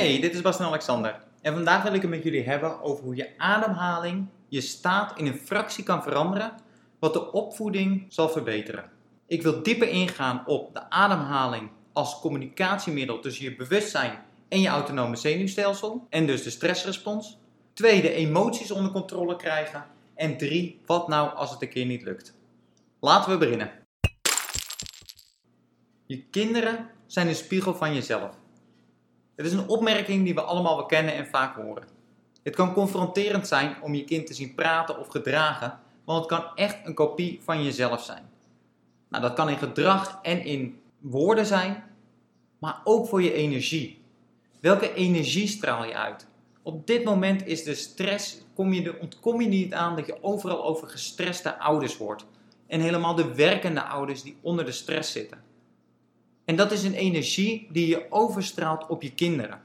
Hey, dit is Bas en Alexander. En vandaag wil ik het met jullie hebben over hoe je ademhaling je staat in een fractie kan veranderen, wat de opvoeding zal verbeteren. Ik wil dieper ingaan op de ademhaling als communicatiemiddel tussen je bewustzijn en je autonome zenuwstelsel en dus de stressrespons. Twee, de emoties onder controle krijgen. En drie, wat nou als het een keer niet lukt. Laten we beginnen. Je kinderen zijn een spiegel van jezelf. Het is een opmerking die we allemaal wel kennen en vaak horen. Het kan confronterend zijn om je kind te zien praten of gedragen, want het kan echt een kopie van jezelf zijn. Nou, dat kan in gedrag en in woorden zijn, maar ook voor je energie. Welke energie straal je uit? Op dit moment is de stress, kom je ontkom je niet aan dat je overal over gestreste ouders hoort. En helemaal de werkende ouders die onder de stress zitten. En dat is een energie die je overstraalt op je kinderen.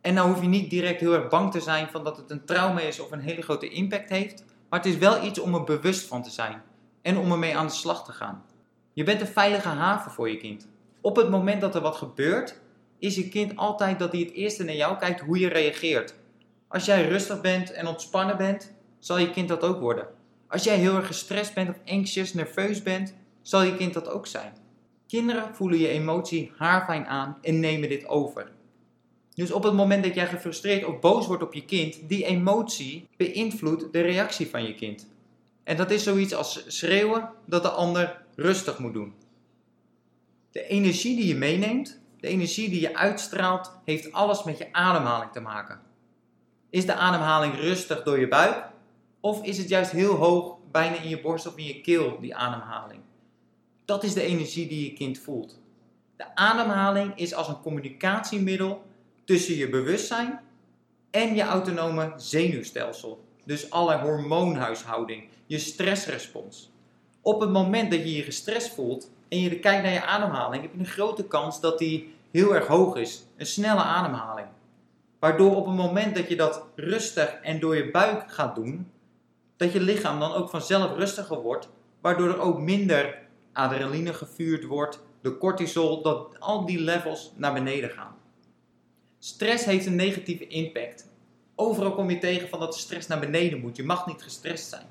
En nou hoef je niet direct heel erg bang te zijn van dat het een trauma is of een hele grote impact heeft. Maar het is wel iets om er bewust van te zijn. En om ermee aan de slag te gaan. Je bent een veilige haven voor je kind. Op het moment dat er wat gebeurt, is je kind altijd dat hij het eerste naar jou kijkt hoe je reageert. Als jij rustig bent en ontspannen bent, zal je kind dat ook worden. Als jij heel erg gestrest bent of anxious, nerveus bent, zal je kind dat ook zijn. Kinderen voelen je emotie haarfijn aan en nemen dit over. Dus op het moment dat jij gefrustreerd of boos wordt op je kind, die emotie beïnvloedt de reactie van je kind. En dat is zoiets als schreeuwen dat de ander rustig moet doen. De energie die je meeneemt, de energie die je uitstraalt, heeft alles met je ademhaling te maken. Is de ademhaling rustig door je buik? Of is het juist heel hoog, bijna in je borst of in je keel, die ademhaling? Dat is de energie die je kind voelt. De ademhaling is als een communicatiemiddel tussen je bewustzijn en je autonome zenuwstelsel. Dus alle hormoonhuishouding, je stressrespons. Op het moment dat je je gestrest voelt en je kijkt naar je ademhaling, heb je een grote kans dat die heel erg hoog is. Een snelle ademhaling. Waardoor op het moment dat je dat rustig en door je buik gaat doen, dat je lichaam dan ook vanzelf rustiger wordt, waardoor er ook minder adrenaline gevuurd wordt, de cortisol, dat al die levels naar beneden gaan. Stress heeft een negatieve impact. Overal kom je tegen van dat de stress naar beneden moet. Je mag niet gestrest zijn.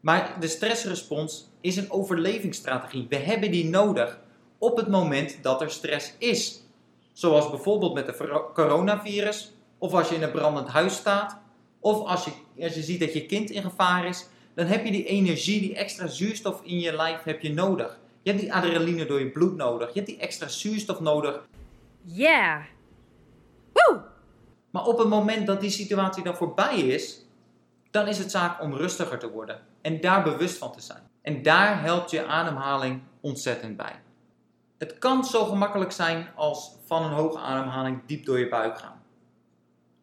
Maar de stressrespons is een overlevingsstrategie. We hebben die nodig op het moment dat er stress is. Zoals bijvoorbeeld met de coronavirus, of als je in een brandend huis staat, of als je, als je ziet dat je kind in gevaar is, dan heb je die energie, die extra zuurstof in je lijf heb je nodig. Je hebt die adrenaline door je bloed nodig. Je hebt die extra zuurstof nodig. Yeah! Woo! Maar op het moment dat die situatie dan voorbij is, dan is het zaak om rustiger te worden en daar bewust van te zijn. En daar helpt je ademhaling ontzettend bij. Het kan zo gemakkelijk zijn als van een hoge ademhaling diep door je buik gaan.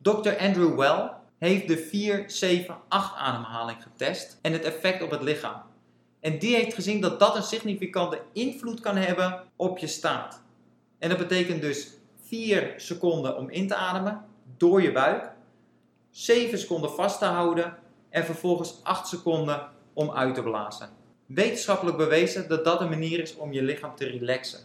Dr. Andrew Well heeft de 4, 7, 8 ademhaling getest en het effect op het lichaam. En die heeft gezien dat dat een significante invloed kan hebben op je staat. En dat betekent dus 4 seconden om in te ademen door je buik, 7 seconden vast te houden en vervolgens 8 seconden om uit te blazen. Wetenschappelijk bewezen dat dat een manier is om je lichaam te relaxen.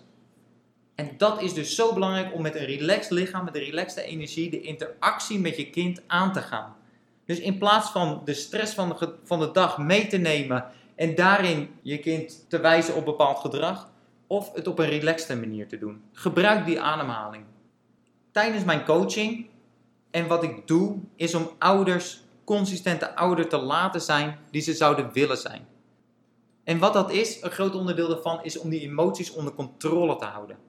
En dat is dus zo belangrijk om met een relaxed lichaam, met een relaxte energie, de interactie met je kind aan te gaan. Dus in plaats van de stress van de, van de dag mee te nemen en daarin je kind te wijzen op bepaald gedrag, of het op een relaxte manier te doen. Gebruik die ademhaling. Tijdens mijn coaching en wat ik doe, is om ouders consistente ouder te laten zijn die ze zouden willen zijn. En wat dat is, een groot onderdeel daarvan, is om die emoties onder controle te houden.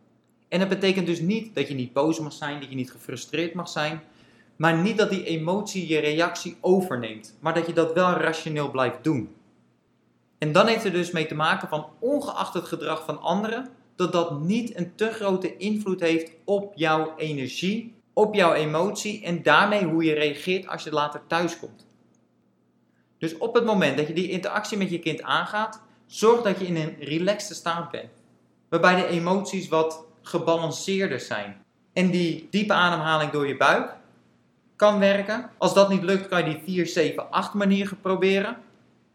En dat betekent dus niet dat je niet boos mag zijn, dat je niet gefrustreerd mag zijn, maar niet dat die emotie je reactie overneemt, maar dat je dat wel rationeel blijft doen. En dan heeft er dus mee te maken van ongeacht het gedrag van anderen, dat dat niet een te grote invloed heeft op jouw energie, op jouw emotie en daarmee hoe je reageert als je later thuis komt. Dus op het moment dat je die interactie met je kind aangaat, zorg dat je in een relaxte staat bent. Waarbij de emoties wat gebalanceerder zijn. En die diepe ademhaling door je buik kan werken. Als dat niet lukt, kan je die 4, 7, 8 manier proberen.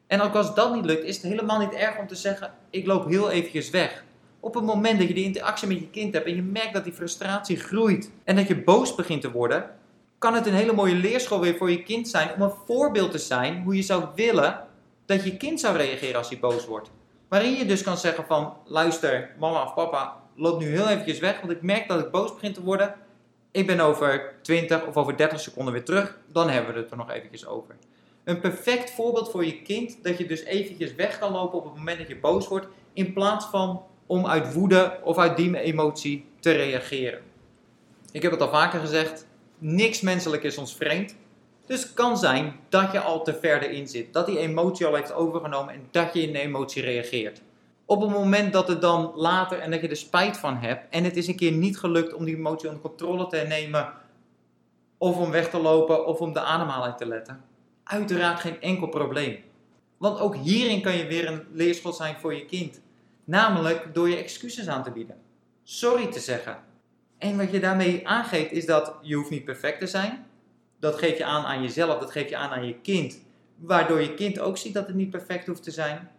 En ook als dat niet lukt, is het helemaal niet erg om te zeggen: ik loop heel eventjes weg. Op het moment dat je die interactie met je kind hebt en je merkt dat die frustratie groeit en dat je boos begint te worden, kan het een hele mooie leerschool weer voor je kind zijn om een voorbeeld te zijn hoe je zou willen dat je kind zou reageren als hij boos wordt. Waarin je dus kan zeggen van, luister, mama of papa, loop nu heel eventjes weg, want ik merk dat ik boos begin te worden. Ik ben over 20 of over 30 seconden weer terug, dan hebben we het er nog eventjes over. Een perfect voorbeeld voor je kind, dat je dus eventjes weg kan lopen op het moment dat je boos wordt, in plaats van om uit woede of uit die emotie te reageren. Ik heb het al vaker gezegd, niks menselijk is ons vreemd. Dus het kan zijn dat je al te verder in zit, dat die emotie al heeft overgenomen en dat je in de emotie reageert. Op het moment dat het dan later en dat je er spijt van hebt en het is een keer niet gelukt om die emotie onder controle te nemen, of om weg te lopen of om de ademhaling te letten, uiteraard geen enkel probleem. Want ook hierin kan je weer een leerschool zijn voor je kind. Namelijk door je excuses aan te bieden. Sorry te zeggen. En wat je daarmee aangeeft is dat je hoeft niet perfect te zijn. Dat geef je aan aan jezelf, dat geef je aan aan je kind. Waardoor je kind ook ziet dat het niet perfect hoeft te zijn.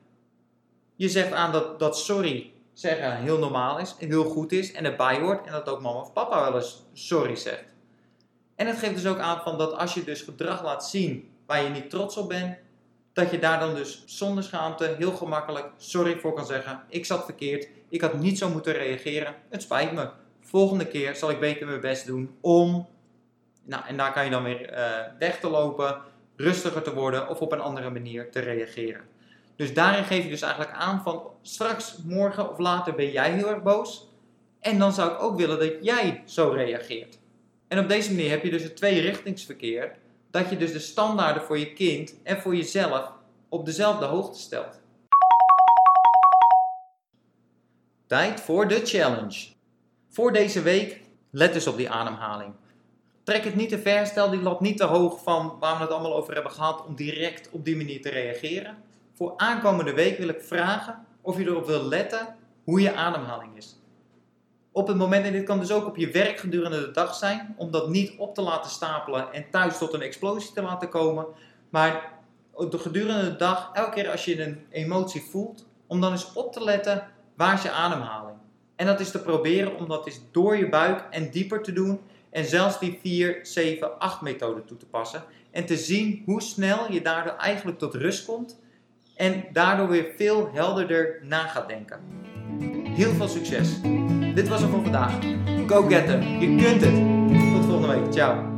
Je zegt aan dat, dat sorry zeggen heel normaal is, en heel goed is en erbij hoort. En dat ook mama of papa wel eens sorry zegt. En het geeft dus ook aan van dat als je dus gedrag laat zien waar je niet trots op bent, dat je daar dan dus zonder schaamte heel gemakkelijk sorry voor kan zeggen. Ik zat verkeerd, ik had niet zo moeten reageren, het spijt me. Volgende keer zal ik beter mijn best doen om. Nou, en daar kan je dan weer uh, weg te lopen, rustiger te worden of op een andere manier te reageren. Dus daarin geef je dus eigenlijk aan van straks, morgen of later ben jij heel erg boos. En dan zou ik ook willen dat jij zo reageert. En op deze manier heb je dus het tweerichtingsverkeer dat je dus de standaarden voor je kind en voor jezelf op dezelfde hoogte stelt. Tijd voor de challenge. Voor deze week, let dus op die ademhaling. Trek het niet te ver, stel die lat niet te hoog van waar we het allemaal over hebben gehad om direct op die manier te reageren. Voor aankomende week wil ik vragen of je erop wil letten hoe je ademhaling is op het moment, en dit kan dus ook op je werk gedurende de dag zijn, om dat niet op te laten stapelen en thuis tot een explosie te laten komen. Maar de gedurende de dag, elke keer als je een emotie voelt, om dan eens op te letten waar is je ademhaling. En dat is te proberen om dat eens door je buik en dieper te doen. En zelfs die 4, 7, 8 methode toe te passen. En te zien hoe snel je daardoor eigenlijk tot rust komt. En daardoor weer veel helderder na gaat denken. Heel veel succes! Dit was hem voor vandaag. Go get them. Je kunt het. Tot volgende week. Ciao.